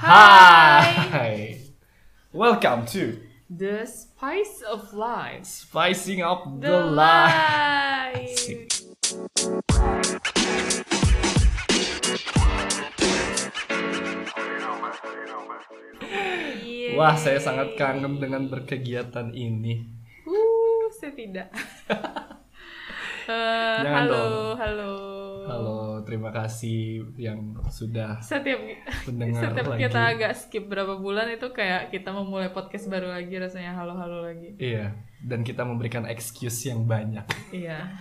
Hi. Welcome to The Spice of Life. Spicing Up the, The Life. Yeay. Wah, saya sangat kangen dengan berkegiatan ini. Uh, saya tidak. Jangan halo, dong. halo. Halo, terima kasih yang sudah Setiap mendengar setiap lagi. kita agak skip berapa bulan itu kayak kita memulai podcast baru lagi rasanya halo-halo lagi. Iya, dan kita memberikan excuse yang banyak. Iya.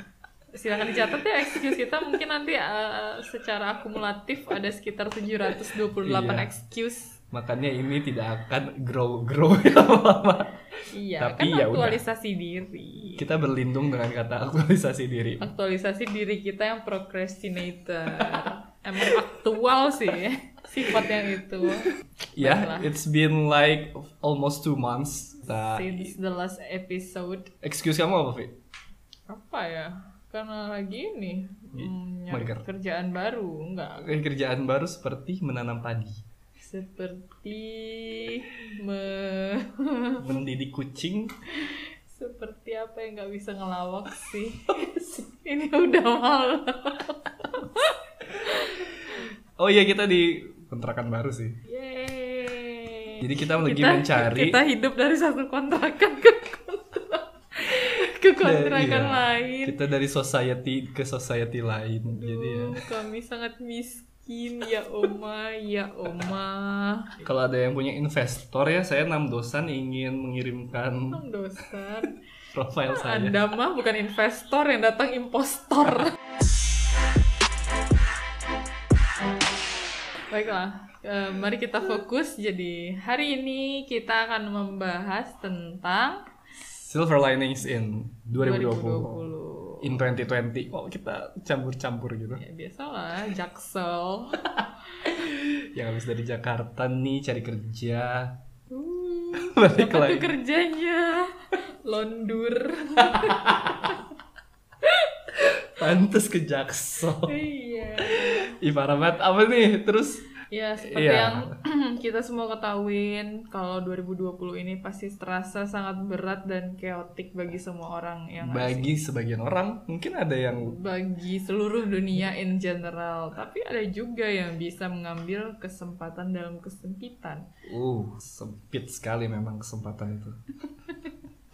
Silakan dicatat ya excuse kita mungkin nanti eh, secara akumulatif ada sekitar 728 Iya. excuse. Makanya ini tidak akan grow-grow lama-lama. Iya, Tapi kan ya udah. aktualisasi diri. Kita berlindung dengan kata aktualisasi diri. Aktualisasi diri kita yang procrastinator. Emang aktual sih sifat yang itu. Ya, Baiklah. it's been like almost two months. Kita- Since the last episode. excuse kamu apa, Vi? Apa ya? Karena lagi ini hmm, kerjaan baru, enggak Eh, Kerjaan baru seperti menanam padi, seperti me mendidik kucing. seperti apa yang nggak bisa ngelawak sih ini udah malam Oh iya kita di kontrakan baru sih. Yeay. Jadi kita lagi kita, mencari kita hidup dari satu kontrakan ke kontrak ke kontrakan Iya. lain Kita dari society ke society lain. Jadi ya. Kami sangat miskin ya oma ya oma Kalau ada yang punya investor ya, saya enam dosan ingin mengirimkan Emang dosan profile saya. anda mah bukan investor yang datang impostor Baiklah, eh, mari kita fokus. Jadi hari ini kita akan membahas tentang Silver linings in 2020. 2020. In 2020. Oh kita campur-campur gitu. Ya biasalah, jaksel. Yang habis dari Jakarta nih cari kerja. Uh, Balik apa tuh lagi. kerjanya? Londur. Pantes ke Jaksel. iya. Ih parah banget. Apa nih? Terus Ya, seperti Iya. yang kita semua ketahuin kalau 2020 ini pasti terasa sangat berat dan keotik bagi semua orang yang bagi sebagian orang mungkin ada yang bagi seluruh dunia in general, tapi ada juga yang bisa mengambil kesempatan dalam kesempitan. uh sempit sekali memang kesempatan itu.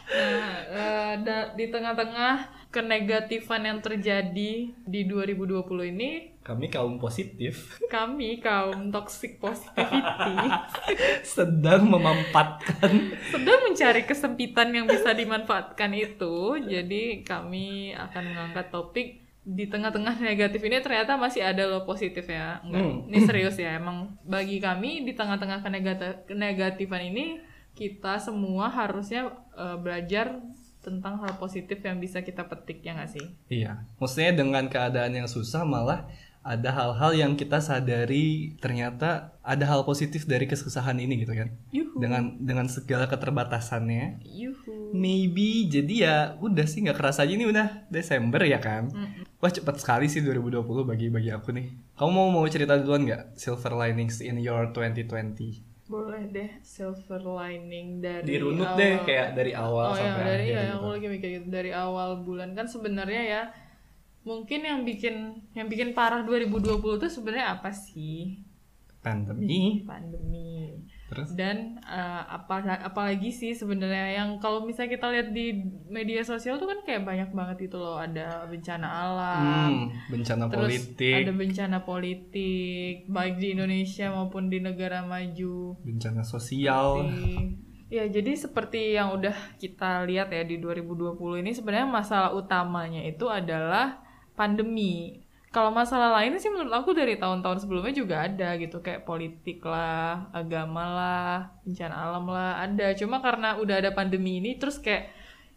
Nah, eh, da- di tengah-tengah kenegatifan yang terjadi di 2020 ini, Kami kaum positif kami kaum toxic positivity sedang memampatkan sedang mencari kesempitan yang bisa dimanfaatkan itu. Jadi kami akan mengangkat topik di tengah-tengah negatif ini ternyata masih ada loh positif ya. Enggak, Hmm. ini serius ya. Emang bagi kami di tengah-tengah kenegatifan ini kita semua harusnya eh, belajar tentang hal positif yang bisa kita petik ya nggak sih? Iya, maksudnya dengan keadaan yang susah malah ada hal-hal yang kita sadari ternyata ada hal positif dari kesusahan ini gitu kan. Yuhu. Dengan dengan segala keterbatasannya, Yuhu. maybe jadi ya udah sih nggak kerasa aja ini udah Desember ya kan. Wah cepat sekali sih 2020 bagi bagi aku nih. Kamu mau mau cerita duluan nggak silver linings in your 2020? Boleh deh silver lining dari Dirunut awal. deh kayak dari awal oh ya sampai dari akhir ya gitu. aku lagi mikir gitu dari awal bulan kan sebenarnya ya mungkin yang bikin yang bikin parah 2020 tuh sebenarnya apa sih? Pandemi, pandemi. Terus? Dan eh, apa apalagi sih sebenarnya yang kalau misalnya kita lihat di media sosial tuh kan kayak banyak banget itu loh. Ada bencana alam. Hmm, bencana terus politik, ada bencana politik baik di Indonesia maupun di negara maju. Bencana sosial. Seperti- Ya, jadi seperti yang udah kita lihat ya di 2020 ini sebenarnya masalah utamanya itu adalah pandemi. Kalau masalah lainnya sih menurut aku dari tahun-tahun sebelumnya juga ada gitu kayak politik lah, agama lah, bencana alam lah ada. Cuma karena udah ada pandemi ini terus kayak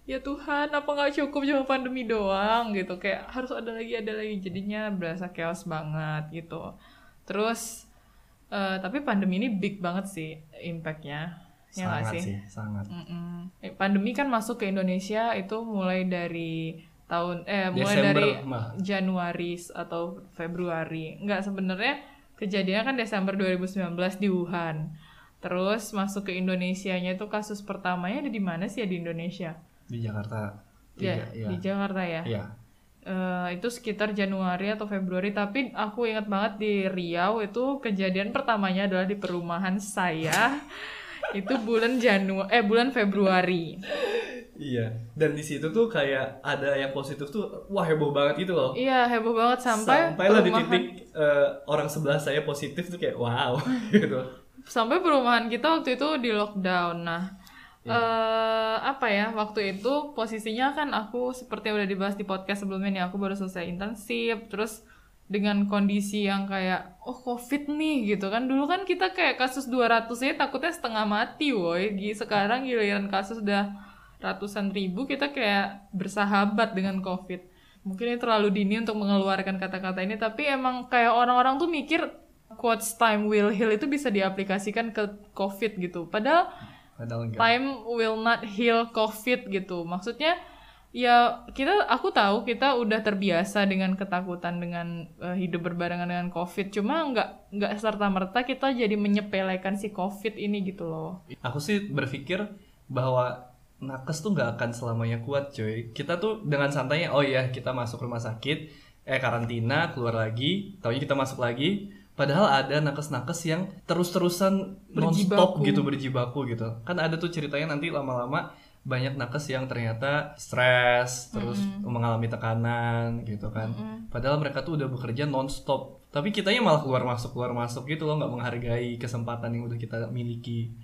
ya Tuhan apa nggak cukup cuma pandemi doang gitu kayak harus ada lagi ada lagi jadinya berasa chaos banget gitu. Terus eh, tapi pandemi ini big banget sih impactnya. Ya sangat sih? sih, sangat. Mm-mm. Eh, Pandemi kan masuk ke Indonesia itu mulai dari tahun eh mulai Desember, dari mah. Januari atau Februari. Enggak sebenarnya kejadiannya kan Desember 2019 di Wuhan. Terus masuk ke Indonesianya itu kasus pertamanya ada di mana sih ya di Indonesia? Di Jakarta. Ya, iya. di Jakarta ya. Iya. Eh, itu sekitar Januari atau Februari tapi aku ingat banget di Riau itu kejadian pertamanya adalah di perumahan saya itu bulan Januari eh bulan Februari Iya. Dan di situ tuh kayak ada yang positif tuh wah heboh banget gitu loh. iya heboh banget sampai Sampailah di perumahan titik eh, orang sebelah saya positif tuh kayak wow gitu. sampai perumahan kita waktu itu di lockdown nah eh apa ya waktu itu posisinya kan aku seperti yang udah dibahas di podcast sebelumnya nih aku baru selesai intensif terus dengan kondisi yang kayak oh covid nih gitu kan dulu kan kita kayak kasus 200 ya takutnya setengah mati woi sekarang giliran kasus udah ratusan ribu kita kayak bersahabat dengan covid. Mungkin ini terlalu dini untuk mengeluarkan kata-kata ini tapi emang kayak orang-orang tuh mikir quotes time will heal itu bisa diaplikasikan ke covid gitu. Padahal Padahal enggak. time will not heal covid gitu. Maksudnya ya kita aku tahu kita udah terbiasa dengan ketakutan dengan eh, hidup berbarengan dengan covid. Cuma nggak nggak serta merta kita jadi menyepelekan si covid ini gitu loh. Aku sih berpikir bahwa nakes tuh nggak akan selamanya kuat cuy. Kita tuh dengan santainya oh iya kita masuk rumah sakit, eh karantina, keluar lagi, taunya kita masuk lagi. Padahal ada nakes-nakes yang terus-terusan nonstop gitu berjibaku gitu. Kan ada tuh ceritanya nanti lama-lama banyak nakes yang ternyata stres, terus mengalami tekanan gitu kan. Padahal mereka tuh udah bekerja nonstop. Tapi kitanya malah keluar masuk keluar masuk gitu loh, nggak menghargai kesempatan yang udah kita miliki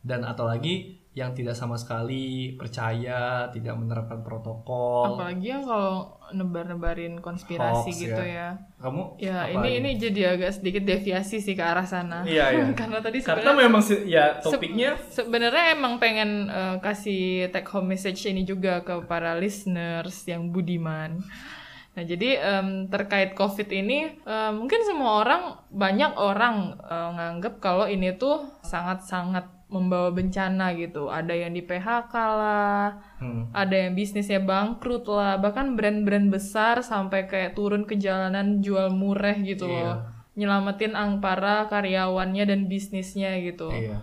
dan atau lagi yang tidak sama sekali percaya tidak menerapkan protokol apalagi yang kalau nebar-nebarin konspirasi Hoax, gitu ya. ya kamu ya ini ini jadi agak sedikit deviasi sih ke arah sana Iya, iya. karena tadi karena sebenarnya memang sih- ya topiknya Sebenarnya emang pengen eh, kasih take home message ini juga ke para listeners yang budiman. Nah, jadi em, terkait COVID ini, em, mungkin semua orang, banyak orang eh, nganggep kalau ini tuh sangat-sangat membawa bencana gitu. Ada yang di PHK lah, hmm, ada yang bisnisnya bangkrut lah, bahkan brand-brand besar sampai kayak turun ke jalanan jual murah gitu Iya. loh. Nyelamatin ang para karyawannya dan bisnisnya gitu iya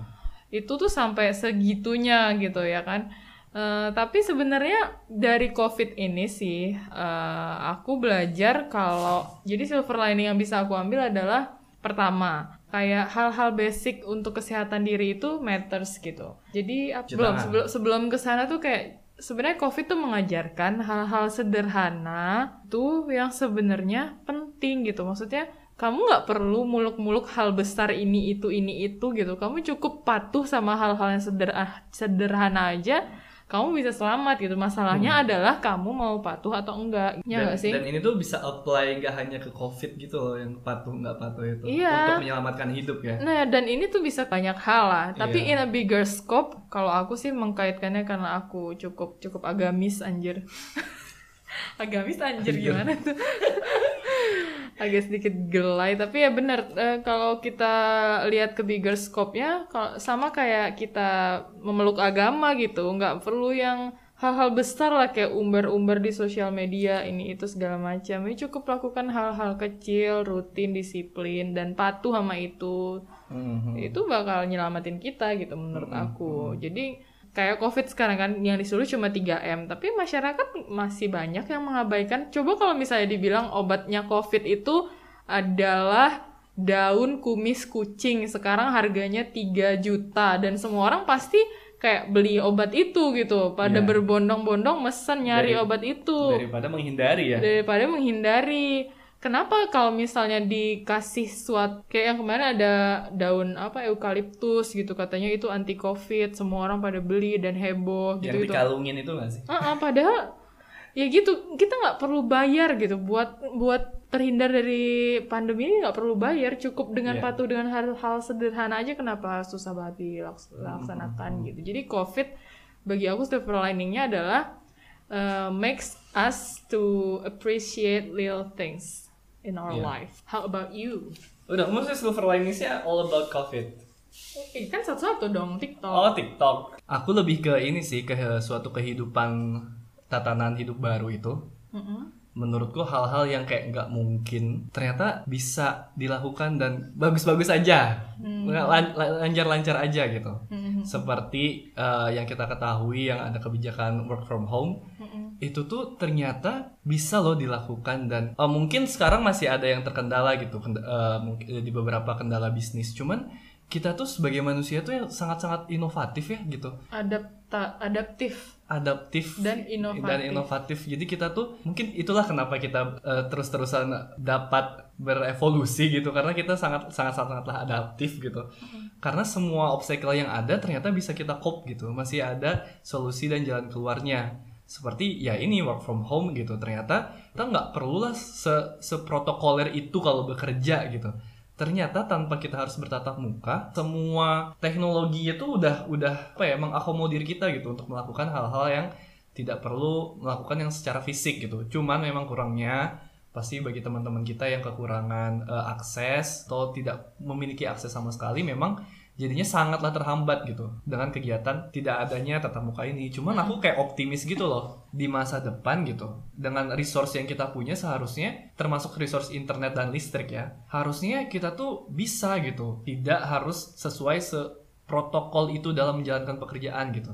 itu tuh sampai segitunya gitu ya kan Eh, tapi sebenarnya dari covid ini sih eh, aku belajar kalau jadi silver lining yang bisa aku ambil adalah pertama kayak hal-hal basic untuk kesehatan diri itu matters gitu. Jadi Cuci belum sebelum sebelum ke sana tuh kayak sebenarnya covid tuh mengajarkan hal-hal sederhana tuh yang sebenarnya penting gitu. Maksudnya kamu nggak perlu muluk-muluk hal besar ini itu ini itu gitu. Kamu cukup patuh sama hal-hal yang sederhana sederhana aja kamu bisa selamat gitu masalahnya adalah kamu mau patuh atau enggak ya dan, sih dan ini tuh bisa apply gak hanya ke covid gitu loh yang patuh nggak patuh itu Iya. untuk menyelamatkan hidup ya Nah, dan ini tuh bisa banyak hal lah. Tapi in Iya. a bigger scope, kalau aku sih mengkaitkannya karena aku cukup cukup agamis anjir. agamis anjir gimana tuh? Agak sedikit gelai, tapi ya benar eh, kalau kita lihat ke bigger scope-nya, kalau sama kayak kita memeluk agama gitu, nggak perlu yang hal-hal besar lah kayak umbar-umbar di sosial media ini itu segala macam. Ini cukup lakukan hal-hal kecil, rutin, disiplin dan patuh sama itu Mhm. itu bakal nyelamatin kita gitu menurut aku. Jadi kayak COVID sekarang kan yang disuruh cuma 3M, tapi masyarakat masih banyak yang mengabaikan. Coba kalau misalnya dibilang obatnya COVID itu adalah daun kumis kucing, sekarang harganya 3 juta dan semua orang pasti kayak beli obat itu gitu. Pada Iya. berbondong-bondong mesen nyari Dari- obat itu daripada menghindari ya daripada menghindari. Kenapa kalau misalnya dikasih suatu kayak yang kemarin ada daun apa eukaliptus gitu katanya itu anti covid semua orang pada beli dan heboh yang gitu itu. dikalungin itu nggak sih? Ah, ah, padahal ya gitu kita nggak perlu bayar gitu. Buat buat terhindar dari pandemi ini nggak perlu bayar cukup dengan Iya. patuh dengan hal-hal sederhana aja kenapa susah banget dilaksanakan gitu. Jadi covid bagi aku silver liningnya adalah uh, makes us to appreciate little things in our Iya. life how about you udah maksudnya silver liningsnya all about covid Eh, kan satu-satu dong TikTok Oh TikTok. Aku lebih ke ini sih ke suatu kehidupan tatanan hidup baru itu. Mm-mm. Menurutku hal-hal yang kayak nggak mungkin ternyata bisa dilakukan dan bagus-bagus aja hmm. lancar-lancar aja gitu hmm. seperti uh, yang kita ketahui yang ada kebijakan work from home hmm. itu tuh ternyata bisa loh dilakukan dan uh, mungkin sekarang masih ada yang terkendala gitu uh, di beberapa kendala bisnis cuman kita tuh sebagai manusia tuh yang sangat-sangat inovatif ya gitu. Adapta adaptif. Adaptif dan inovatif. Dan inovatif. Jadi kita tuh mungkin itulah kenapa kita uh, terus-terusan dapat berevolusi gitu karena kita sangat sangat sangatlah adaptif gitu. Mm. Karena semua obstacle yang ada ternyata bisa kita cope gitu. Masih ada solusi dan jalan keluarnya. Seperti ya ini work from home gitu. Ternyata kita nggak perlulah se seprotokoler itu kalau bekerja gitu ternyata tanpa kita harus bertatap muka semua teknologi itu udah udah apa ya mengakomodir kita gitu untuk melakukan hal-hal yang tidak perlu melakukan yang secara fisik gitu. Cuman memang kurangnya pasti bagi teman-teman kita yang kekurangan uh, akses atau tidak memiliki akses sama sekali memang jadinya sangatlah terhambat gitu dengan kegiatan tidak adanya tatap muka ini. Cuman aku kayak optimis gitu loh di masa depan gitu dengan resource yang kita punya seharusnya termasuk resource internet dan listrik ya harusnya kita tuh bisa gitu tidak harus sesuai se protokol itu dalam menjalankan pekerjaan gitu.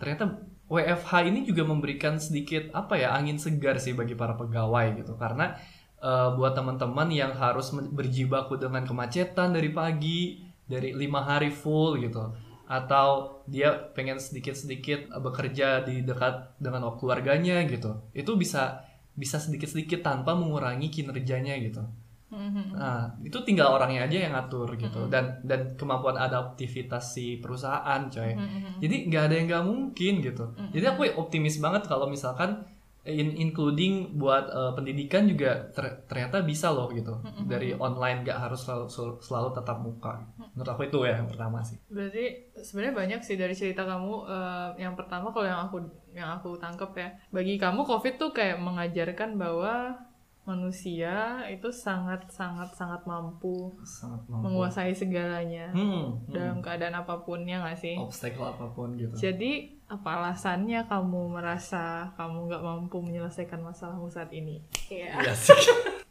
Ternyata WFH ini juga memberikan sedikit apa ya angin segar sih bagi para pegawai gitu karena uh, buat teman-teman yang harus berjibaku dengan kemacetan dari pagi dari lima hari full gitu. Atau dia pengen sedikit-sedikit bekerja di dekat dengan keluarganya gitu. Itu bisa bisa sedikit-sedikit tanpa mengurangi kinerjanya gitu. Mm-hmm. nah itu tinggal orangnya aja yang ngatur gitu. Mm-hmm. dan dan kemampuan adaptivitas si perusahaan coy. Mm-hmm. jadi nggak ada yang nggak mungkin gitu. Jadi aku optimis banget kalau misalkan in, including buat uh, pendidikan juga ter, ternyata bisa loh gitu. Mm-hmm. dari online gak harus selalu, selalu tetap muka. Menurut aku itu ya yang pertama sih. Berarti sebenarnya banyak sih dari cerita kamu uh, yang pertama kalau yang aku yang aku tangkep ya. Bagi kamu covid tuh kayak mengajarkan bahwa manusia itu sangat sangat sangat mampu, sangat mampu. menguasai segalanya hmm, hmm. dalam keadaan apa pun ya nggak sih? Obstacle apa pun gitu. Jadi apa alasannya kamu merasa kamu nggak mampu menyelesaikan masalahmu saat ini yeah. iya sih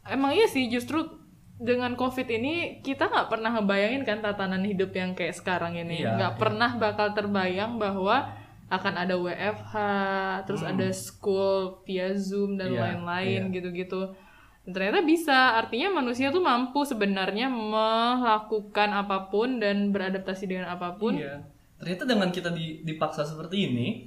emang iya sih justru dengan covid ini kita nggak pernah ngebayangin kan tatanan hidup yang kayak sekarang ini iya, nggak iya, iya. pernah bakal terbayang bahwa akan ada WFH, terus hmm. ada school via Zoom dan iya, lain-lain yeah, gitu-gitu. Dan ternyata bisa, artinya manusia tuh mampu sebenarnya melakukan apa pun dan beradaptasi dengan apa pun. Iya. Ternyata dengan kita dipaksa seperti ini,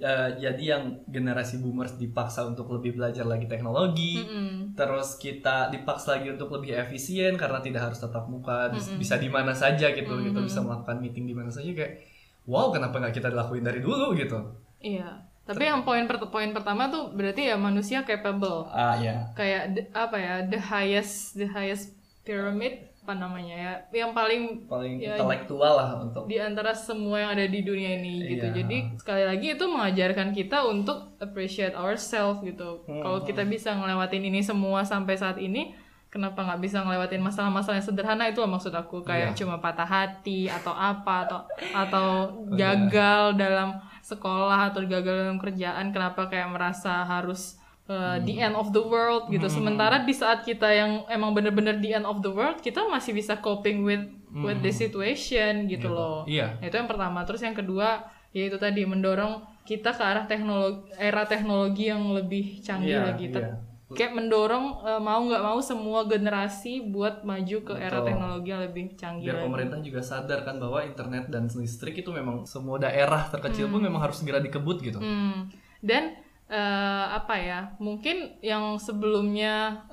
uh, jadi yang generasi boomers dipaksa untuk lebih belajar lagi teknologi, mm -hmm. terus kita dipaksa lagi untuk lebih efisien karena tidak harus tatap muka, mm -hmm. bisa di mana saja gitu, mm -hmm. kita bisa melakukan meeting di mana saja kayak wow kenapa nggak kita lakuin dari dulu gitu iya tapi yang poin per poin pertama tuh berarti ya manusia capable ah iya kayak the, apa ya the highest the highest pyramid apa namanya ya yang paling paling ya, intelektual lah untuk di antara semua yang ada di dunia ini gitu iya. jadi sekali lagi itu mengajarkan kita untuk appreciate ourselves gitu hmm. kalau kita bisa ngelewatin ini semua sampai saat ini kenapa nggak bisa ngelewatin masalah-masalah yang sederhana itu loh maksud aku kayak yeah. cuma patah hati atau apa atau atau gagal dalam sekolah atau gagal dalam kerjaan kenapa kayak merasa harus uh, hmm. the end of the world gitu hmm. sementara di saat kita yang emang bener-bener the end of the world kita masih bisa coping with hmm. with the situation gitu, gitu. loh iya itu yang pertama terus yang kedua yaitu tadi mendorong kita ke arah teknologi era teknologi yang lebih canggih yeah, lagi yeah kayak mendorong uh, mau nggak mau semua generasi buat maju ke Betul. era teknologi yang lebih canggih. Biar lagi. pemerintah juga sadar kan bahwa internet dan listrik itu memang semua daerah terkecil hmm. pun memang harus segera dikebut gitu. Hmm. Dan uh, apa ya? Mungkin yang sebelumnya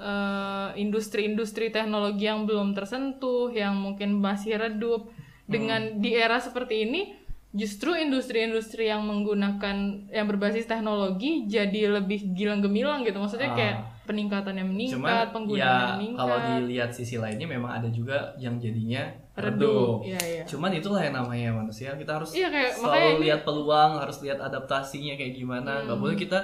industri industri-industri teknologi yang belum tersentuh, yang mungkin masih redup hmm. dengan di era seperti ini justru industri-industri yang menggunakan yang berbasis teknologi jadi lebih gilang gemilang gitu maksudnya kayak ah. peningkatannya meningkat penggunaan ya, meningkat kalau dilihat sisi lainnya memang ada juga yang jadinya redup ya, ya. cuman itulah yang namanya manusia kita harus ya, kayak, selalu lihat peluang harus lihat adaptasinya kayak gimana nggak hmm. boleh kita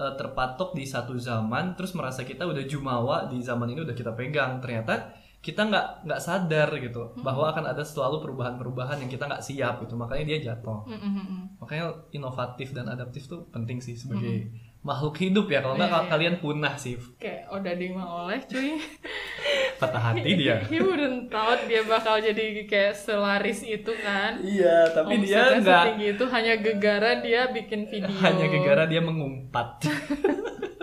uh, terpatok di satu zaman terus merasa kita udah jumawa di zaman ini udah kita pegang ternyata kita nggak nggak sadar gitu hmm. bahwa akan ada selalu perubahan-perubahan yang kita nggak siap gitu. Makanya dia jatuh. Hmm. makanya inovatif dan adaptif tuh penting sih sebagai hmm. makhluk hidup ya. Kalau nggak Iya, iya. kalian punah sih. Kayak Odading mah oleh cuy. Patah hati dia. he wouldn't thought dia bakal jadi kayak selaris itu kan. Iya tapi dia Omsetnya nggak itu hanya gegara dia bikin video. Hanya gara-gara dia mengumpat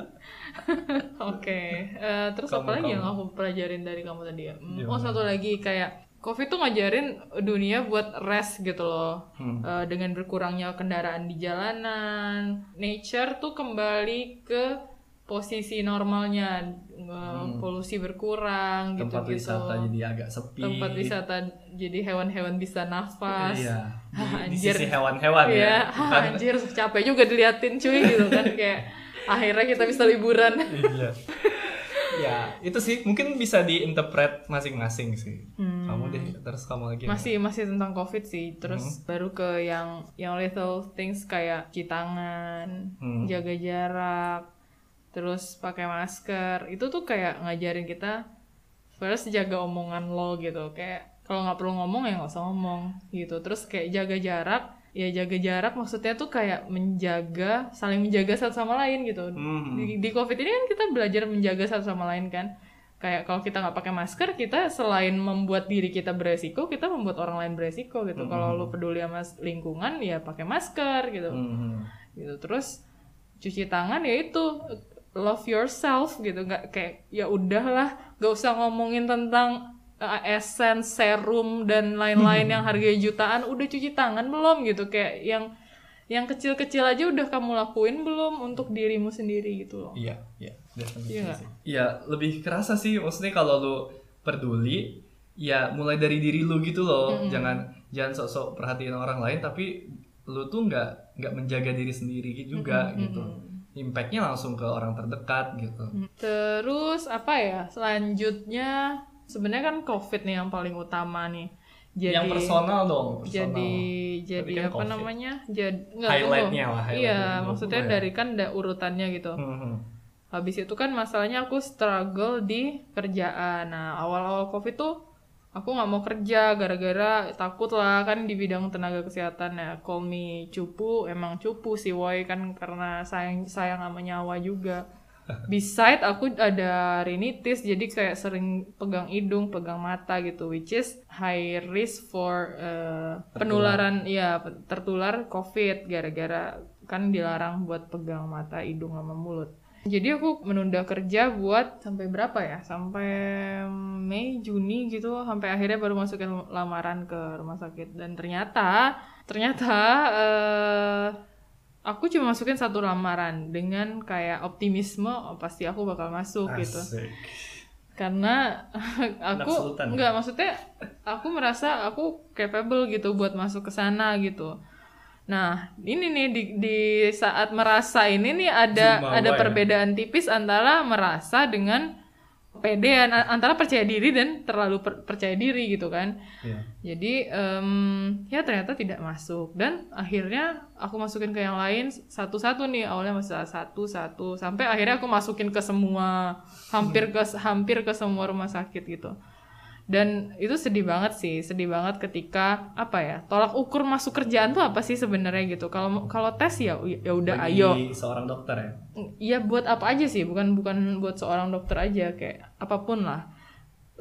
Oke, eh, terus Kamu- apa lagi kamu. yang aku pelajarin dari kamu tadi ya? Hmm, Oh satu lagi kayak COVID tuh ngajarin dunia buat rest gitu loh, Hmm. Eh, dengan berkurangnya kendaraan di jalanan, nature tuh kembali ke posisi normalnya, Eh, polusi berkurang Hmm. tempat gitu-gitu. wisata jadi agak sepi Tempat wisata jadi hewan-hewan bisa nafas. iya di, di Anjir. sisi hewan-hewan ya bukan anjir capek juga diliatin cuy gitu kan kayak akhirnya kita bisa liburan. iya. Ya itu sih. Mungkin bisa diinterpret masing-masing sih. Kamu deh terus kamu lagi Hmm. masih masih tentang covid sih. Terus baru ke yang yang little things kayak cuci tangan Hmm. jaga jarak terus pakai masker. Itu tuh kayak ngajarin kita first jaga omongan lo gitu. Kayak kalau nggak perlu ngomong ya nggak usah ngomong gitu. Terus kayak jaga jarak ya jaga jarak maksudnya tuh kayak menjaga saling menjaga satu sama lain gitu. Hmm. di, di covid ini kan kita belajar menjaga satu sama lain kan. Kayak kalau kita nggak pakai masker kita selain membuat diri kita beresiko kita membuat orang lain beresiko gitu. Kalau lu peduli sama lingkungan ya pakai masker gitu. Hmm. gitu. Terus cuci tangan ya itu love yourself gitu. Nggak kayak ya udahlah gak usah ngomongin tentang uh, essence serum dan lain-lain yang harganya jutaan udah cuci tangan belum gitu kayak yang yang kecil-kecil aja udah kamu lakuin belum untuk dirimu sendiri gitu loh Iya, iya, definitely Iya. Iya, lebih kerasa sih. Maksudnya kalau lu peduli, ya mulai dari diri lu gitu loh. Jangan jangan sok-sok perhatiin orang lain, tapi lu tuh nggak nggak menjaga diri sendiri juga gitu. Impactnya langsung ke orang terdekat gitu. Terus apa ya? Selanjutnya sebenarnya kan COVID nih yang paling utama nih. Jadi Yang personal dong, personal. jadi jadi kan apa COVID. namanya? Jadi enggak Highlight-nya lah, highlight Iya, maksudnya ya. dari kan ada urutannya gitu. Hmm. Habis itu kan masalahnya aku struggle di kerjaan. Nah, awal-awal COVID tuh aku nggak mau kerja gara-gara takut lah kan di bidang tenaga kesehatan ya. Call me cupu, emang cupu sih woi kan karena sayang sayang sama nyawa juga. Beside aku ada rinitis jadi kayak sering pegang hidung, pegang mata gitu which is high risk for uh, penularan ya tertular COVID gara-gara kan dilarang buat pegang mata, hidung sama mulut. Jadi aku menunda kerja buat sampai berapa ya? Sampai Mei, Juni gitu, sampai akhirnya baru masukin lamaran ke rumah sakit dan ternyata ternyata eh aku cuma masukin satu lamaran dengan kayak optimisme oh, pasti aku bakal masuk gitu. Asik. Karena Anak aku nggak maksudnya aku merasa aku capable gitu buat masuk ke sana gitu. Nah, ini nih di, di saat merasa ini nih ada Jumawa ada ya? perbedaan tipis antara merasa dengan pedean a- antara percaya diri dan terlalu per- percaya diri gitu kan. Iya. Jadi em, ya ternyata tidak masuk dan akhirnya aku masukin ke yang lain satu-satu nih awalnya masih satu-satu sampai akhirnya aku masukin ke semua hampir ke hampir ke semua rumah sakit gitu. Dan itu sedih banget sih, sedih banget ketika apa ya tolak ukur masuk kerjaan tuh apa sih sebenarnya gitu. Kalau kalau tes ya ya udah ayo seorang dokter ya. Iya buat apa aja sih, bukan bukan buat seorang dokter aja kayak apa pun lah.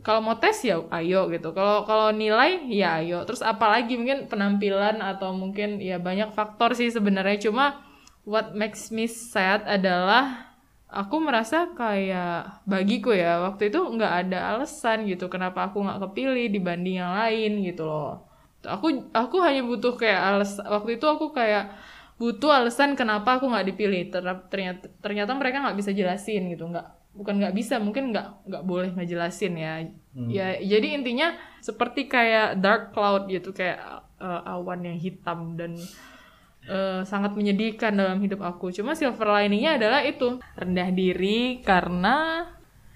Kalau mau tes ya ayo gitu. Kalau kalau nilai ya ayo. Terus apalagi mungkin penampilan atau mungkin ya banyak faktor sih sebenarnya. Cuma what makes me sad adalah aku merasa kayak bagiku ya waktu itu nggak ada alasan gitu kenapa aku nggak kepilih dibanding yang lain gitu loh. Aku aku hanya butuh kayak alas waktu itu aku kayak butuh alasan kenapa aku nggak dipilih. Ter- ternyata ternyata mereka nggak bisa jelasin gitu nggak bukan nggak bisa mungkin nggak nggak boleh ngejelasin ya. Ya jadi intinya seperti kayak dark cloud gitu kayak uh, awan yang hitam dan uh, sangat menyedihkan dalam hidup aku. Cuma silver liningnya adalah itu rendah diri karena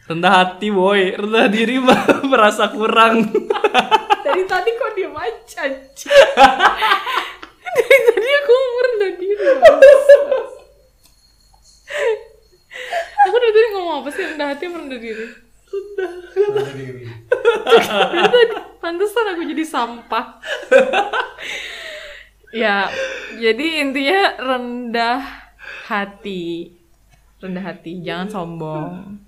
Rendah hati boy, rendah diri merasa kurang. dari tadi kok diem aja anjing? dari tadi aku rendah diri aku dari tadi ngomong apa sih? Rendah hati apa rendah diri. Dari tadi pantesan aku jadi sampah. Ya jadi intinya rendah hati. Rendah hati jangan sombong.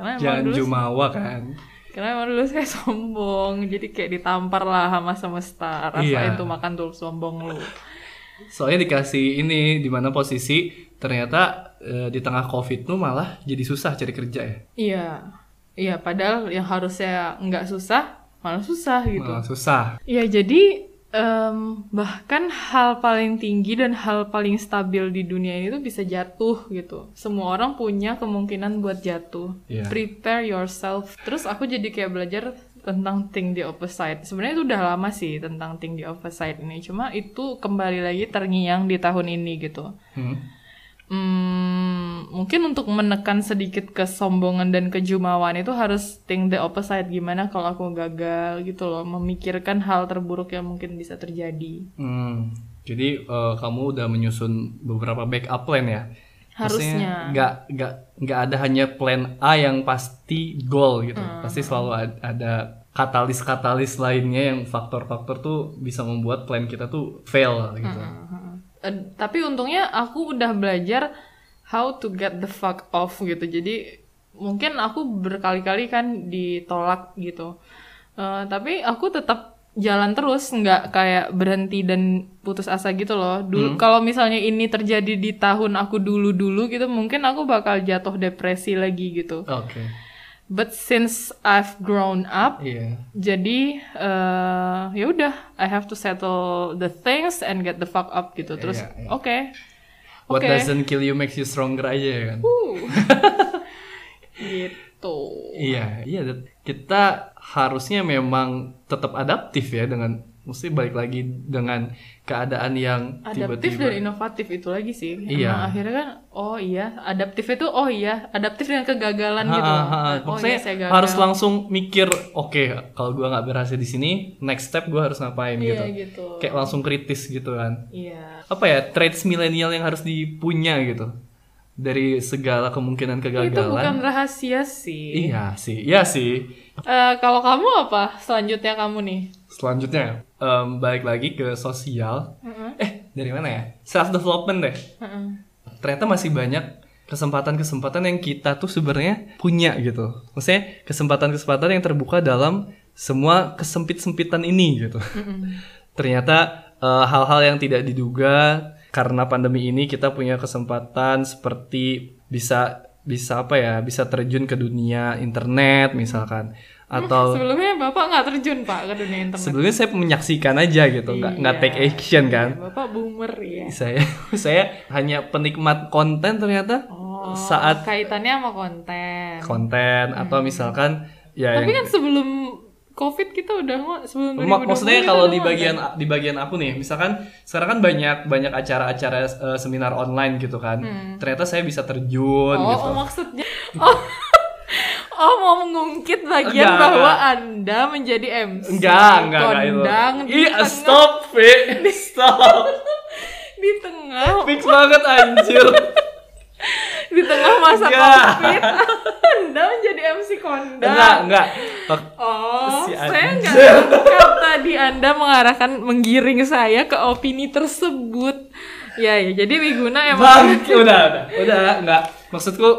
Karena jangan dulu, jumawa kan. Karena emang dulu saya sombong jadi kayak ditampar lah sama semesta. Rasa iya. itu makan tuh sombong lu. Soalnya dikasih ini di mana posisi ternyata e, di tengah covid tuh malah jadi susah cari kerja ya. Iya. Iya padahal yang harusnya nggak susah malah susah gitu. Malah susah. Iya jadi um, bahkan hal paling tinggi dan hal paling stabil di dunia ini tuh bisa jatuh gitu. Semua orang punya kemungkinan buat jatuh. Yeah. Prepare yourself. Terus aku jadi kayak belajar tentang think the opposite. Sebenarnya itu udah lama sih tentang think the opposite ini. Cuma itu kembali lagi terngiang di tahun ini gitu. Hmm hmm, mungkin untuk menekan sedikit kesombongan dan kejumawan itu harus think the opposite. Gimana kalau aku gagal gitu loh memikirkan hal terburuk yang mungkin bisa terjadi. Hmm, jadi uh, kamu udah menyusun beberapa backup plan ya? Harusnya. Nggak nggak nggak ada hanya plan A yang pasti goal gitu. Hmm. pasti selalu ada katalis-katalis lainnya yang faktor-faktor tuh bisa membuat plan kita tuh fail gitu. Hmm, hmm, uh, tapi untungnya aku udah belajar how to get the fuck off gitu. Jadi mungkin aku berkali-kali kan ditolak gitu. Uh, tapi aku tetap jalan terus nggak kayak berhenti dan putus asa gitu loh. Dulu hmm. kalau misalnya ini terjadi di tahun aku dulu dulu gitu mungkin aku bakal jatuh depresi lagi gitu. Okay but since I've grown up yeah. jadi uh, ya udah I have to settle the things and get the fuck up gitu terus yeah, yeah. oke okay. what okay. doesn't kill you makes you stronger aja ya kan uh. gitu iya iya kita harusnya memang tetap adaptif ya dengan mesti balik lagi dengan keadaan yang adaptif tiba-tiba. dan inovatif itu lagi sih. Iya. Akhirnya kan oh iya, adaptif itu oh iya, adaptif dengan kegagalan ha, gitu. Ha, ha. Oh iya, saya gagal. harus langsung mikir, oke, okay, kalau gua nggak berhasil di sini, next step gua harus ngapain iya, gitu. gitu. Kayak langsung kritis gitu kan. Iya. Apa ya, traits milenial yang harus dipunya gitu dari segala kemungkinan kegagalan. Itu bukan rahasia sih. Iya sih, iya sih. Uh, kalau kamu apa selanjutnya kamu nih? Selanjutnya um, balik lagi ke sosial. Uh-uh. Eh dari mana ya? Self development deh. Uh-uh. Ternyata masih banyak kesempatan-kesempatan yang kita tuh sebenarnya punya gitu. Maksudnya kesempatan-kesempatan yang terbuka dalam semua kesempit-sempitan ini gitu. Uh-uh. Ternyata uh, hal-hal yang tidak diduga karena pandemi ini kita punya kesempatan seperti bisa bisa apa ya bisa terjun ke dunia internet misalkan. Atau sebelumnya bapak nggak terjun pak ke dunia internet? Sebelumnya saya menyaksikan aja gitu nggak iya, nggak take action kan? Iya, bapak boomer ya saya saya hanya penikmat konten ternyata. Oh, saat kaitannya sama konten. Konten hmm. atau misalkan ya tapi yang, kan sebelum covid kita udah sebelum Mak maksudnya kalau di bagian ada. di bagian aku nih misalkan sekarang kan banyak banyak acara-acara uh, seminar online gitu kan hmm. ternyata saya bisa terjun oh, gitu oh maksudnya oh Oh mau mengungkit bagian enggak, bahwa enggak. anda menjadi MC Enggak, enggak, Kondang enggak Iya, stop, Fit Stop Di tengah Fix banget anjir di tengah masa enggak. covid. Anda menjadi MC kondang enggak enggak. Oh si saya enggak tadi anda mengarahkan menggiring saya ke opini tersebut. Ya ya jadi Wiguna emang Bang, udah udah. Udah enggak. Maksudku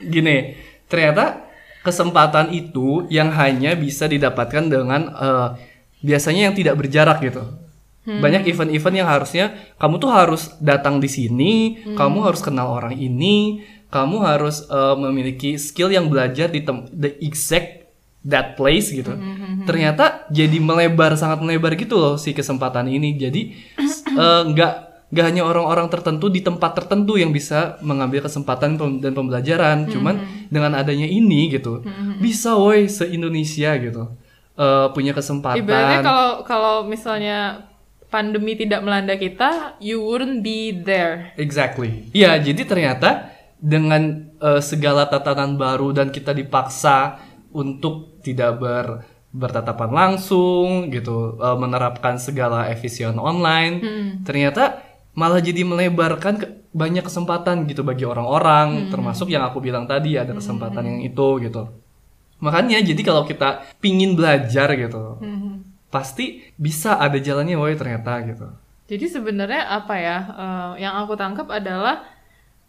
gini ternyata kesempatan itu yang hanya bisa didapatkan dengan uh, biasanya yang tidak berjarak gitu Hmm. Banyak event-event yang harusnya kamu tuh harus datang di sini, hmm. kamu harus kenal orang ini, kamu harus uh, memiliki skill yang belajar di the exact that place gitu. Hmm, hmm, hmm. Ternyata jadi melebar sangat melebar gitu loh si kesempatan ini. Jadi eh, nggak uh, nggak hanya orang-orang tertentu di tempat tertentu yang bisa mengambil kesempatan dan pembelajaran. Hmm. Cuman dengan adanya ini gitu, hmm. bisa woi se Indonesia gitu. Uh, punya kesempatan. Ibaratnya kalau kalau misalnya pandemi tidak melanda kita, you wouldn't be there. Exactly. Iya, jadi ternyata dengan uh, segala tatanan baru dan kita dipaksa untuk tidak ber bertatapan langsung gitu, uh, menerapkan segala efisien online, hmm. ternyata malah jadi melebarkan ke, banyak kesempatan gitu bagi orang-orang, hmm. termasuk yang aku bilang tadi ada kesempatan hmm. yang itu gitu. Makanya jadi kalau kita pingin belajar gitu, hmm pasti bisa ada jalannya woi ternyata gitu. Jadi sebenarnya apa ya uh, yang aku tangkap adalah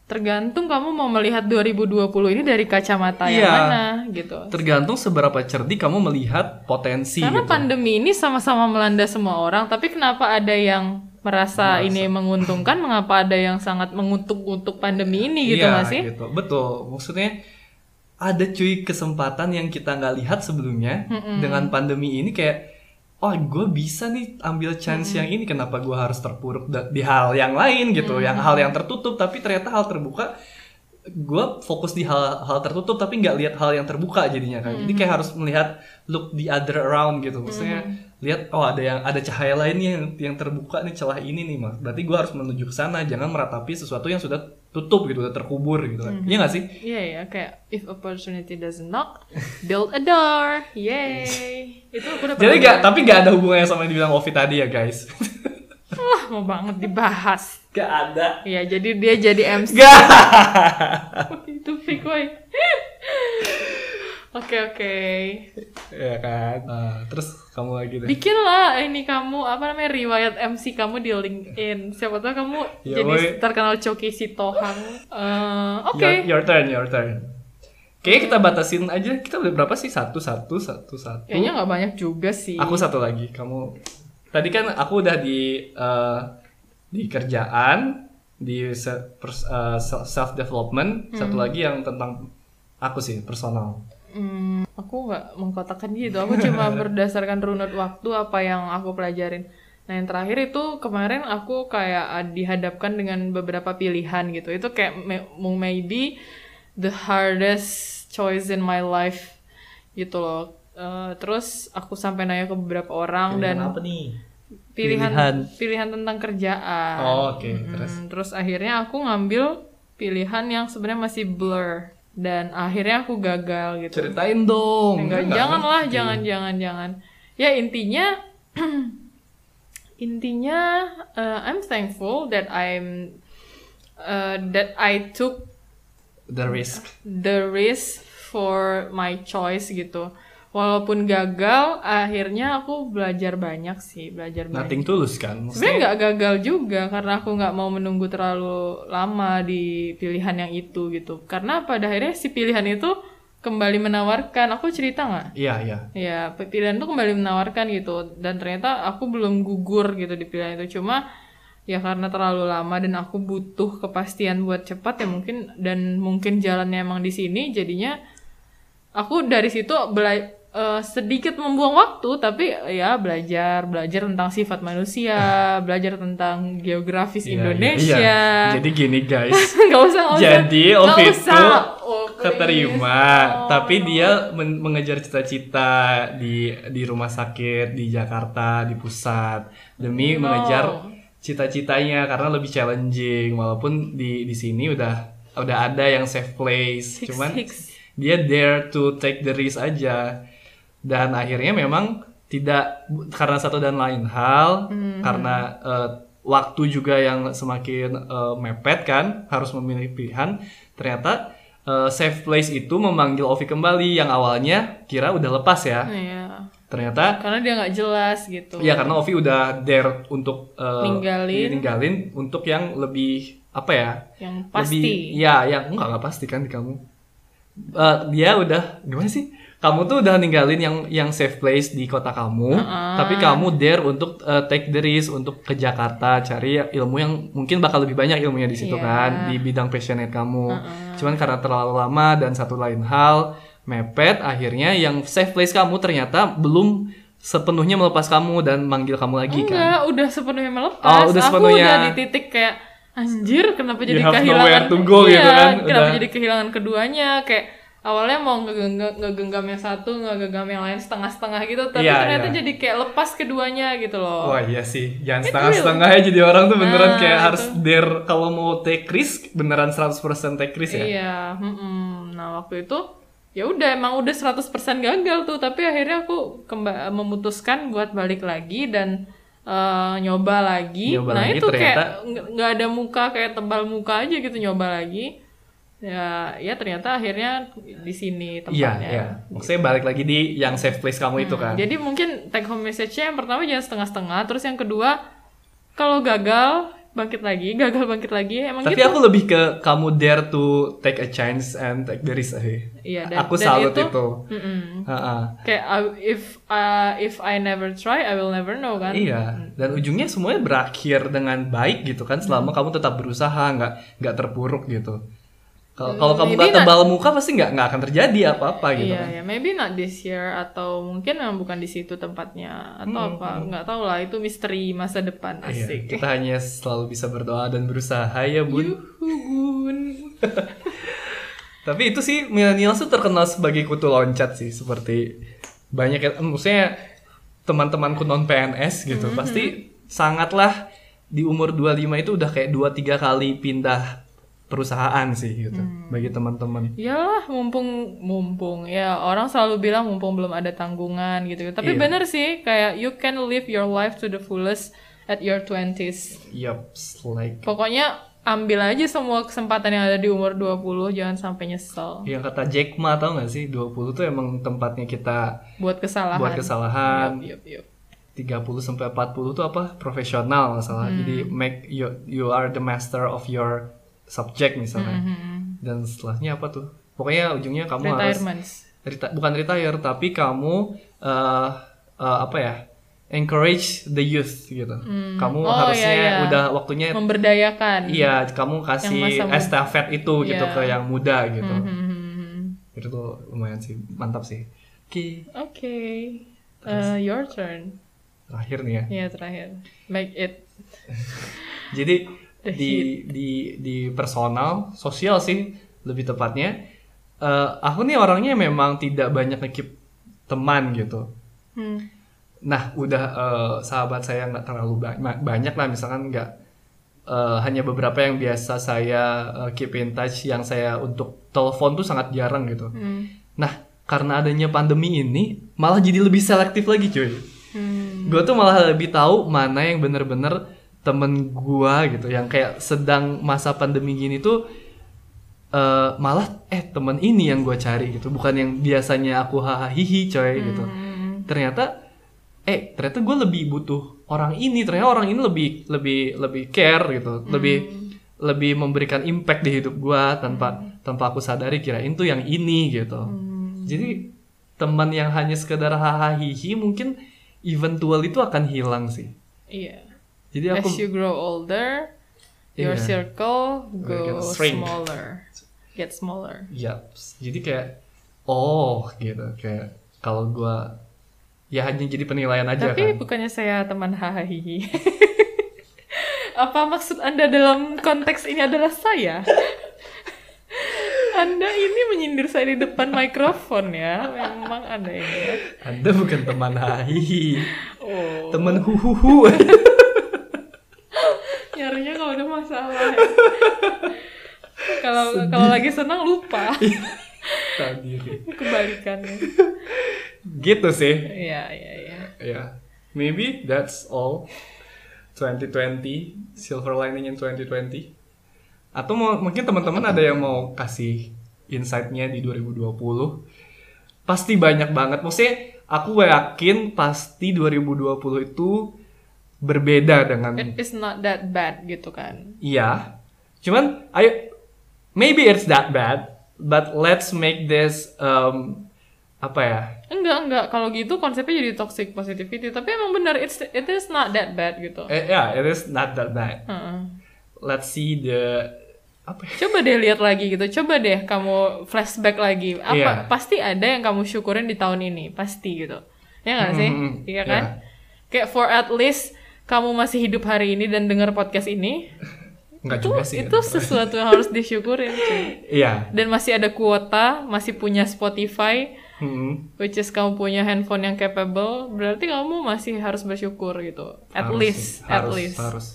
tergantung kamu mau melihat 2020 ini dari kacamata yang Iya. mana gitu. Tergantung seberapa cerdik kamu melihat potensi Karena gitu. pandemi ini sama-sama melanda semua orang, tapi kenapa ada yang merasa, ini menguntungkan, mengapa ada yang sangat mengutuk-utuk pandemi ini gitu Iya, nggak sih? gitu. Betul. Maksudnya ada cuy kesempatan yang kita nggak lihat sebelumnya dengan pandemi ini kayak oh gue bisa nih ambil chance yang ini kenapa gue harus terpuruk di hal yang lain gitu yang hal yang tertutup tapi ternyata hal terbuka gue fokus di hal hal tertutup tapi nggak lihat hal yang terbuka jadinya kan. Jadi kayak harus melihat look the other around gitu. Maksudnya lihat oh ada yang ada cahaya lainnya yang yang terbuka nih celah ini nih mas berarti gue harus menuju ke sana jangan meratapi sesuatu yang sudah tutup gitu udah terkubur gitu kan iya nggak sih Iya ya, kayak if opportunity doesn't knock, build a door, yay. Itu aku udah Jadi gak, tapi gak ada hubungannya sama yang dibilang Ovi tadi ya guys. Wah, mau banget dibahas. gak ada. Ya, jadi dia jadi MC Gak. itu fake Oke oke. ya kan. Nah, terus kamu lagi deh. Bikinlah ini kamu apa namanya riwayat MC kamu di LinkedIn. Siapa tahu kamu Ya, jadi woy. terkenal Choki Sitohang. Eh, Oke. Your, your turn, your turn. Kayaknya kita batasin aja. Kita udah berapa sih? Satu, satu, satu, satu. Kayaknya nggak banyak juga sih. Aku satu lagi. Kamu. Tadi kan aku udah di eh, di kerjaan, di self development. Satu Hmm. lagi yang tentang aku sih personal. Hmm, aku nggak mengkotakkan gitu. Aku cuma berdasarkan runut waktu apa yang aku pelajarin. Nah yang terakhir itu kemarin aku kayak dihadapkan dengan beberapa pilihan gitu. Itu kayak may- maybe the hardest choice in my life gitu loh. Eh, terus aku sampai nanya ke beberapa orang dan apa nih? pilihan Pilihan. pilihan tentang kerjaan. Oh, oke. Mm, Terus. terus akhirnya aku ngambil pilihan yang sebenarnya masih blur dan akhirnya aku gagal gitu. Ceritain dong. Enggak, Enggak jangan lah, ngerti. jangan, jangan, jangan. Ya intinya, intinya, uh, I'm thankful that I'm, uh, that I took The risk. the risk for my choice gitu. Walaupun gagal, akhirnya aku belajar banyak sih, belajar banyak. Nothing tulus kan? Sebenarnya nggak gagal juga karena aku nggak mau menunggu terlalu lama di pilihan yang itu gitu. Karena pada akhirnya si pilihan itu kembali menawarkan. Aku cerita nggak? Iya, iya. Ya pilihan itu kembali menawarkan gitu. Dan ternyata aku belum gugur gitu di pilihan itu. Cuma ya karena terlalu lama dan aku butuh kepastian buat cepat ya mungkin dan mungkin jalannya emang di sini jadinya aku dari situ bela- eh, sedikit membuang waktu tapi ya belajar belajar tentang sifat manusia belajar tentang geografis Iya, Indonesia iya. Jadi gini guys. nggak usah usah Jadi Nggak Ovi itu usah. Oh, please. keterima, Oh, tapi no. dia men- mengejar cita-cita di di rumah sakit di Jakarta di pusat demi No. mengejar cita-citanya karena lebih challenging walaupun di di sini udah udah ada yang safe place, Six, cuman six. dia dare to take the risk aja dan akhirnya memang tidak karena satu dan lain hal Hmm. karena eh, waktu juga yang semakin eh, mepet kan harus memilih pilihan ternyata eh, safe place itu memanggil Ovi kembali yang awalnya kira udah lepas ya Iya. ternyata karena dia nggak jelas gitu ya karena Ovi udah dare untuk eh, Ninggalin. ninggalin untuk yang lebih apa ya yang lebih pasti ya yang enggak enggak pasti kan di kamu Eh, dia udah gimana sih kamu tuh udah ninggalin yang yang safe place di kota kamu tapi kamu dare untuk eh, take the risk untuk ke Jakarta cari ilmu yang mungkin bakal lebih banyak ilmunya di situ Iya. kan di bidang passionate kamu. Cuman karena terlalu lama dan satu lain hal mepet akhirnya yang safe place kamu ternyata belum sepenuhnya melepas kamu dan manggil kamu lagi kan? Enggak udah sepenuhnya melepas. Oh, udah aku sepenuhnya. udah di titik kayak anjir kenapa jadi have kehilangan to go iya, gitu kan, kenapa udah. jadi kehilangan keduanya? Kayak awalnya mau ngegenggam, ngegenggam yang satu ngegenggam yang lain setengah-setengah gitu tapi Iya, ternyata iya. jadi kayak lepas keduanya gitu loh Wah iya sih, jangan setengah-setengah ya jadi orang tuh beneran Nah, kayak itu. harus dare kalau mau take risk beneran 100% take risk ya. Iya, mm-mm. nah waktu itu ya udah emang udah 100% gagal tuh, tapi akhirnya aku kemba- memutuskan buat balik lagi dan eh, nyoba lagi. Nyoba nah lagi, itu ternyata- kayak nggak ada muka kayak tebal muka aja gitu nyoba lagi. Ya, ya ternyata akhirnya di sini Iya, tempatnya. iya. Maksudnya balik lagi di yang safe place kamu itu kan. Jadi mungkin take home message-nya yang pertama jangan setengah-setengah, terus yang kedua kalau gagal bangkit lagi gagal bangkit lagi emang Tapi gitu aku lebih ke kamu dare to take a chance and take the risk sih. Iya, dan- aku dan salut itu- itu. Mm-mm. Ha-ha. kayak I- if uh, if I never try I will never know kan Iya, dan ujungnya semuanya berakhir dengan baik gitu kan, selama kamu tetap berusaha, nggak nggak terpuruk gitu. Kalau kalau kamu nggak not- tebal muka pasti nggak nggak akan terjadi apa-apa gitu Iya, kan. ya, maybe not this year atau mungkin memang bukan di situ tempatnya atau apa, nggak tahu lah itu misteri masa depan Hmm, Iya, asik. kita hanya selalu bisa berdoa dan berusaha ya bun. Bun. Tapi itu sih milenial tuh terkenal sebagai kutu loncat sih, seperti banyak ya, maksudnya teman-temanku non PNS gitu, Mm-hmm. pasti sangatlah di umur 25 itu udah kayak 2 3 kali pindah perusahaan sih gitu Mm. bagi teman-teman. Iyalah, mumpung mumpung ya orang selalu bilang mumpung belum ada tanggungan gitu. Tapi Iya. bener sih kayak you can live your life to the fullest at your 20s. Yups, like Pokoknya ambil aja semua kesempatan yang ada di umur 20, jangan sampai nyesel yang kata Jack Ma tau gak sih 20 tuh emang tempatnya kita buat kesalahan. buat kesalahan. Yup, yup, yup. 30 sampai 40 tuh apa? Profesional masalah. Hmm. Jadi make you you are the master of your subject misalnya. Mhm. Dan setelahnya apa tuh? Pokoknya ujungnya kamu harus reti- bukan retire tapi kamu eh eh, apa ya? encourage the youth gitu. Kamu Oh, harusnya iya, iya. udah waktunya Memberdayakan. iya kamu kasih estafet itu gitu Iya. ke yang muda gitu. Mhm. Itu tuh lumayan sih, mantap sih. Oke, Oke. Uh, your turn. terakhir nih ya. Ya terakhir. Make it. Jadi di di di personal, sosial sih lebih tepatnya. eh, aku nih orangnya memang tidak banyak ngekip teman gitu. Hmm. Nah, udah eh, sahabat saya nggak terlalu banyak, banyak lah misalkan nggak eh, hanya beberapa yang biasa saya eh, keep in touch yang saya untuk telepon tuh sangat jarang gitu. Hmm. Nah, karena adanya pandemi ini malah jadi lebih selektif lagi cuy. Hmm. Gue tuh malah lebih tahu mana yang bener-bener temen gua gitu yang kayak sedang masa pandemi gini tuh eh, malah eh temen ini yang gua cari gitu. Bukan yang biasanya aku hahaha hihi coy gitu. Hmm. ternyata eh ternyata gue lebih butuh orang ini. Ternyata orang ini lebih lebih lebih care gitu. Lebih lebih memberikan impact di hidup gua tanpa tanpa aku sadari kirain tuh yang ini gitu. Hmm. jadi teman yang hanya sekedar hahaha hihi mungkin eventual itu akan hilang sih. Iya. Jadi aku As you grow older, your Iya. circle go smaller, get smaller. ya jadi kayak oh gitu kayak kalau gua ya hanya jadi penilaian aja Tapi kan bukannya saya teman hahaha. Apa maksud Anda dalam konteks ini adalah saya? Anda ini menyindir saya di depan mikrofon ya. Memang Anda ini ya. anda bukan teman hahihi Oh, teman huhuhu nyarinya kalau ada masalah. ya. Kalau kalau lagi senang lupa. Diri. Kebalikannya. gitu sih Iya, iya, iya. ya maybe that's all 2020 silver lining in 2020 atau mau mungkin teman-teman ada yang mau kasih insight-nya di 2020 pasti banyak banget maksudnya aku yakin pasti 2020 itu berbeda dengan It is not that bad gitu kan. Iya. Cuman ayo maybe it's that bad, but let's make this um, apa ya? Enggak, enggak. Kalau gitu konsepnya jadi toxic positivity. Tapi emang benar, it's, it is not that bad gitu. Eh, ya, it is not that bad. Heeh. Let's see the apa ya? Coba deh lihat lagi gitu. Coba deh kamu flashback lagi. Apa Iya. pasti ada yang kamu syukurin di tahun ini, pasti gitu. Ya nggak sih? Hmm, Iya kan? Kayak for at least kamu masih hidup hari ini dan dengar podcast ini, Enggak itu juga sih. itu sesuatu yang harus disyukurin, cuy. Iya. Dan masih ada kuota, masih punya Spotify, Hmm, which is kamu punya handphone yang capable, berarti kamu masih harus bersyukur gitu. At harus least, sih, at harus, least. Harus.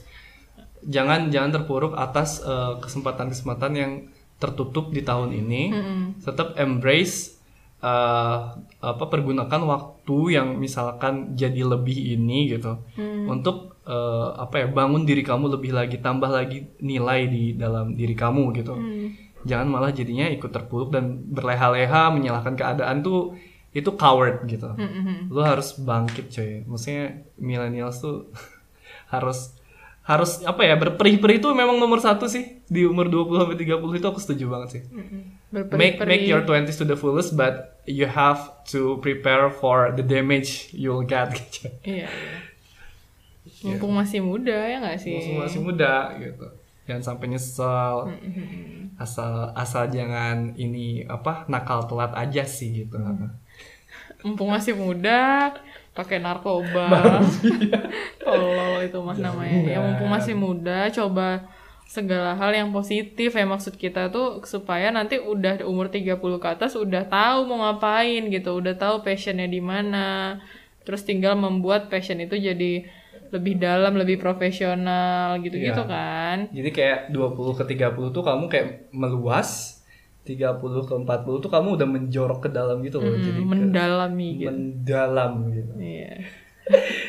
Jangan jangan terpuruk atas eh, kesempatan-kesempatan yang tertutup di tahun ini. Mm-mm. Tetap embrace eh, apa pergunakan waktu yang misalkan jadi lebih ini gitu Hmm. untuk eh, apa ya bangun diri kamu lebih lagi tambah lagi nilai di dalam diri kamu gitu Hmm. jangan malah jadinya ikut terpuruk dan berleha-leha menyalahkan keadaan tuh itu coward gitu Mm-mm. lu harus bangkit coy maksudnya millennials tuh harus harus apa ya berperih-perih itu memang nomor satu sih di umur 20 sampai 30 itu aku setuju banget sih. Make make your 20s to the fullest but you have to prepare for the damage you'll get gitu. Iya. iya. Mumpung masih muda ya nggak sih? Mumpung masih muda gitu. Jangan sampai nyesel. Asal asal jangan ini apa nakal telat aja sih gitu. Mumpung masih muda, pakai narkoba. Tolol itu mah namanya. Ya mumpung masih muda, coba segala hal yang positif ya maksud kita tuh supaya nanti udah umur 30 ke atas udah tahu mau ngapain gitu, udah tahu passionnya di mana. Terus tinggal membuat passion itu jadi lebih dalam, lebih profesional gitu-gitu Iya. kan. Jadi kayak 20 ke 30 tuh kamu kayak meluas, 30 ke 40 tuh kamu udah menjorok ke dalam gitu loh. Jadi ke- Mendalami gitu. mendalam gitu. Iya.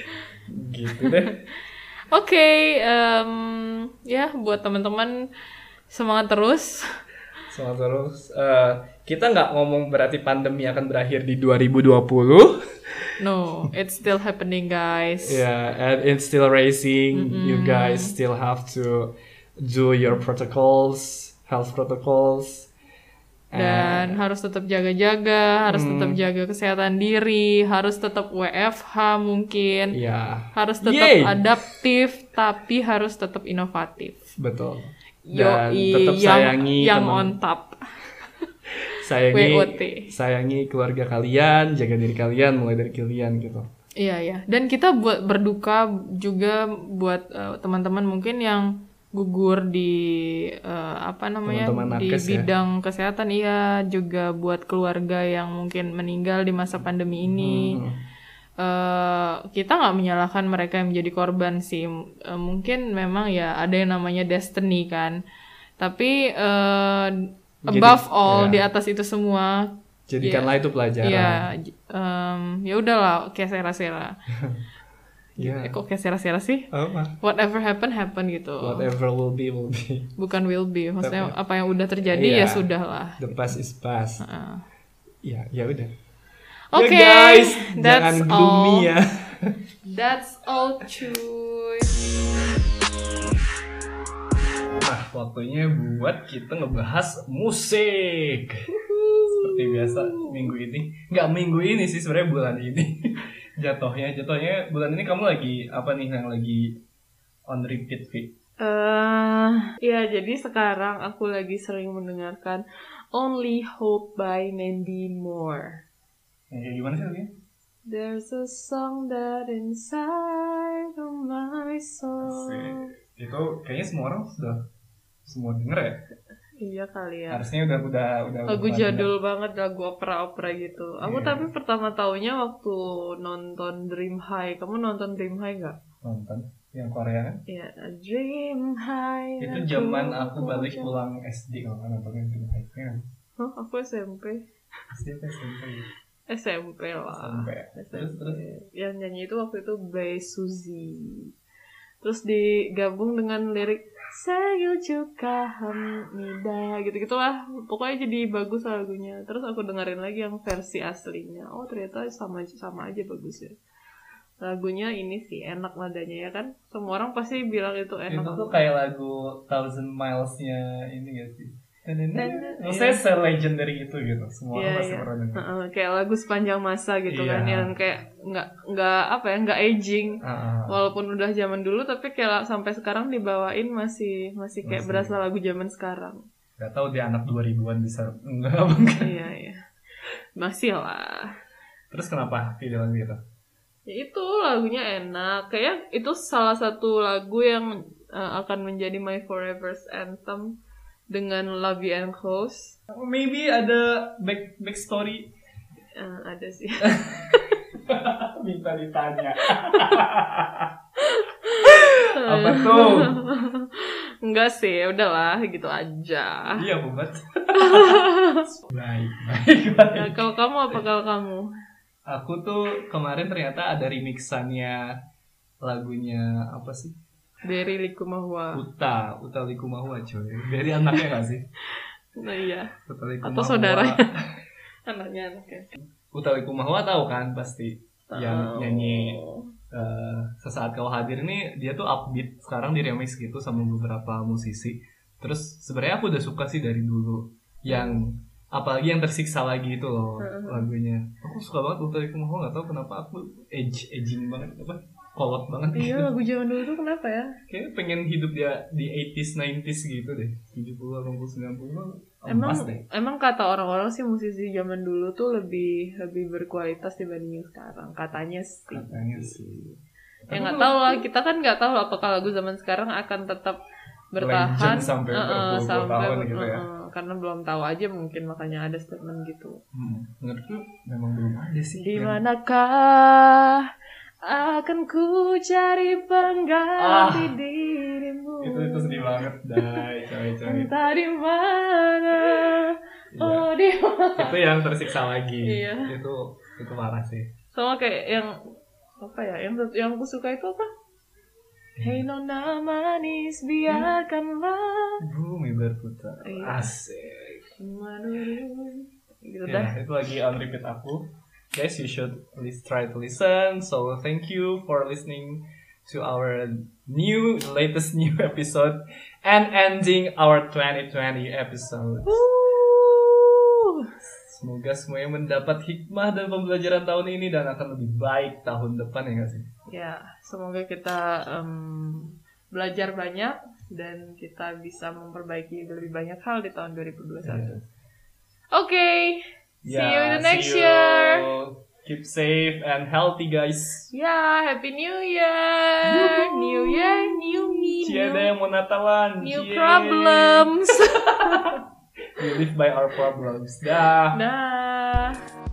Gitu deh. Oke, em, ya buat teman-teman semangat terus. Semangat terus. Eh, kita nggak ngomong berarti pandemi akan berakhir di 2020. No, it's still happening, guys. Yeah, and it's still racing. You guys still have to do your protocols, health protocols. Dan harus tetap jaga-jaga, harus Hmm. tetap jaga kesehatan diri, harus tetap WFH mungkin, Ya, harus tetap Yay! adaptif, tapi harus tetap inovatif. betul. Dan Yoi, tetap yang, sayangi yang teman- on top. sayangi WOT. sayangi keluarga kalian, jaga diri kalian mulai dari kalian gitu. Iya ya. Dan kita buat berduka juga buat eh, teman-teman mungkin yang gugur di eh, apa namanya Teman-teman di nakes ya. bidang kesehatan iya juga buat keluarga yang mungkin meninggal di masa pandemi ini. Hmm. eh kita nggak menyalahkan mereka yang menjadi korban sih. Eh, mungkin memang ya ada yang namanya destiny kan. Tapi Jadi, above all ya. di atas itu semua Jadikanlah itu pelajaran. ya em, ya udahlah kayak sera-sera. Ya. Eh, kok kayak sera-sera sih? Apa? Whatever happen happen gitu. Whatever will be will be. Bukan will be. Maksudnya apa yang udah terjadi Iya. ya sudah lah. The past is past. Heeh. Ya, ya udah. Oke, ya guys, jangan that's gloomy all. ya. That's all cuy. Nah, waktunya buat kita ngebahas musik. Seperti biasa minggu ini. Nggak minggu ini sih sebenarnya bulan ini. Jatuhnya, jatuhnya bulan ini kamu lagi apa nih yang lagi on repeat Vi? Eh, ya jadi sekarang aku lagi sering mendengarkan Only Hope by Mandy Moore. Kayak gimana sih lagunya? There's a song that inside of my soul. Asik. Itu kayaknya semua orang sudah semua denger ya? Iya kali ya. Harusnya udah udah udah lagu jadul banget lagu opera-opera gitu. Aku Iya. tapi pertama taunya waktu nonton Dream High. Kamu nonton Dream High gak? nonton yang Korea kan? Iya, Dream High. Itu zaman aku balik pulang SD kalau nggak nonton Dream High kan? Hah, aku SMP. SMP ya? SMP lah. SMP. Terus terus Yang nyanyi itu waktu itu Bae Suzy. Terus digabung dengan lirik juga hamida gitu gitulah pokoknya jadi bagus lagunya. Terus aku dengerin lagi yang versi aslinya. Oh ternyata sama sama aja bagus ya lagunya ini sih enak nadanya ya kan? Semua orang pasti bilang itu enak. Itu tuh kayak lagu Thousand Miles-nya ini gak sih? Maksudnya Iya. se-legendary itu gitu. Semua Iya, orang pasti iya. pernah denger. Heeh, kayak lagu sepanjang masa gitu Iya. kan yang kayak nggak nggak apa ya nggak aging walaupun udah zaman dulu tapi kayak sampai sekarang dibawain masih masih kayak Masih. berasa lagu zaman sekarang Gak tau dia anak 2000-an bisa enggak apa enggak. iya iya masih lah Terus kenapa video lagu itu? ya itu lagunya enak kayak itu salah satu lagu yang uh, akan menjadi my forever's anthem dengan Love You and Close Maybe ada back back story Uh, ada sih minta ditanya. Apa tuh? enggak sih udahlah gitu aja Iya, buat. baik, baik, baik. ya, kalau kamu apa kalau kamu Aku tuh kemarin ternyata ada remixannya lagunya apa sih? Dari Likumahua. Uta, Uta Likumahua coy. Dari anaknya gak sih? nah iya. Uta Likumahua. atau saudaranya. Anaknya anaknya. Uta Likumahua tahu kan pasti yang Tahu. nyanyi uh, sesaat kau hadir ini dia tuh upbeat. Sekarang di remix gitu sama beberapa musisi. Terus sebenarnya aku udah suka sih dari dulu yang apalagi yang tersiksa lagi itu loh lagunya. Aku suka banget untuk itu mau nggak tahu kenapa aku edge edging banget. Apa kolot banget iya lagu zaman dulu tuh kenapa ya kayak pengen hidup dia di 80s 90s gitu deh 70 80 90 emang deh. emang kata orang-orang sih musisi zaman dulu tuh lebih lebih berkualitas dibanding yang sekarang katanya sih katanya sih ya nggak tahu lah kita kan nggak tahu apakah lagu zaman sekarang akan tetap bertahan sampai uh, sampai tahun gitu ya. Uh, karena belum tahu aja mungkin makanya ada statement gitu. Hmm, menurutku memang belum ada sih. Di manakah akan ku cari pengganti ah, dirimu? Itu itu sedih banget, dai, coy, coy. Entah di mana. Iya. Oh, di mana. Itu yang tersiksa lagi. Iya. Itu itu marah sih. Sama kayak yang apa ya? Yang yang aku suka itu apa? Hei nona manis biarkanlah Bumi berputar iya. Asik Menurut gitu ya, Itu lagi on repeat aku Guys you should at least try to listen So thank you for listening to our new latest new episode And ending our 2020 episode Woo! Semoga semuanya mendapat hikmah dan pembelajaran tahun ini Dan akan lebih baik tahun depan ya gak sih? ya semoga kita um, belajar banyak dan kita bisa memperbaiki lebih banyak hal di tahun 2021. Yeah. Oke, okay. See yeah, you in the next year. Keep safe and healthy, guys. Yeah, happy New Year, New Year, new me. Cie ada yang mau Natalan. New problems. We live by our problems. Dah. Dah.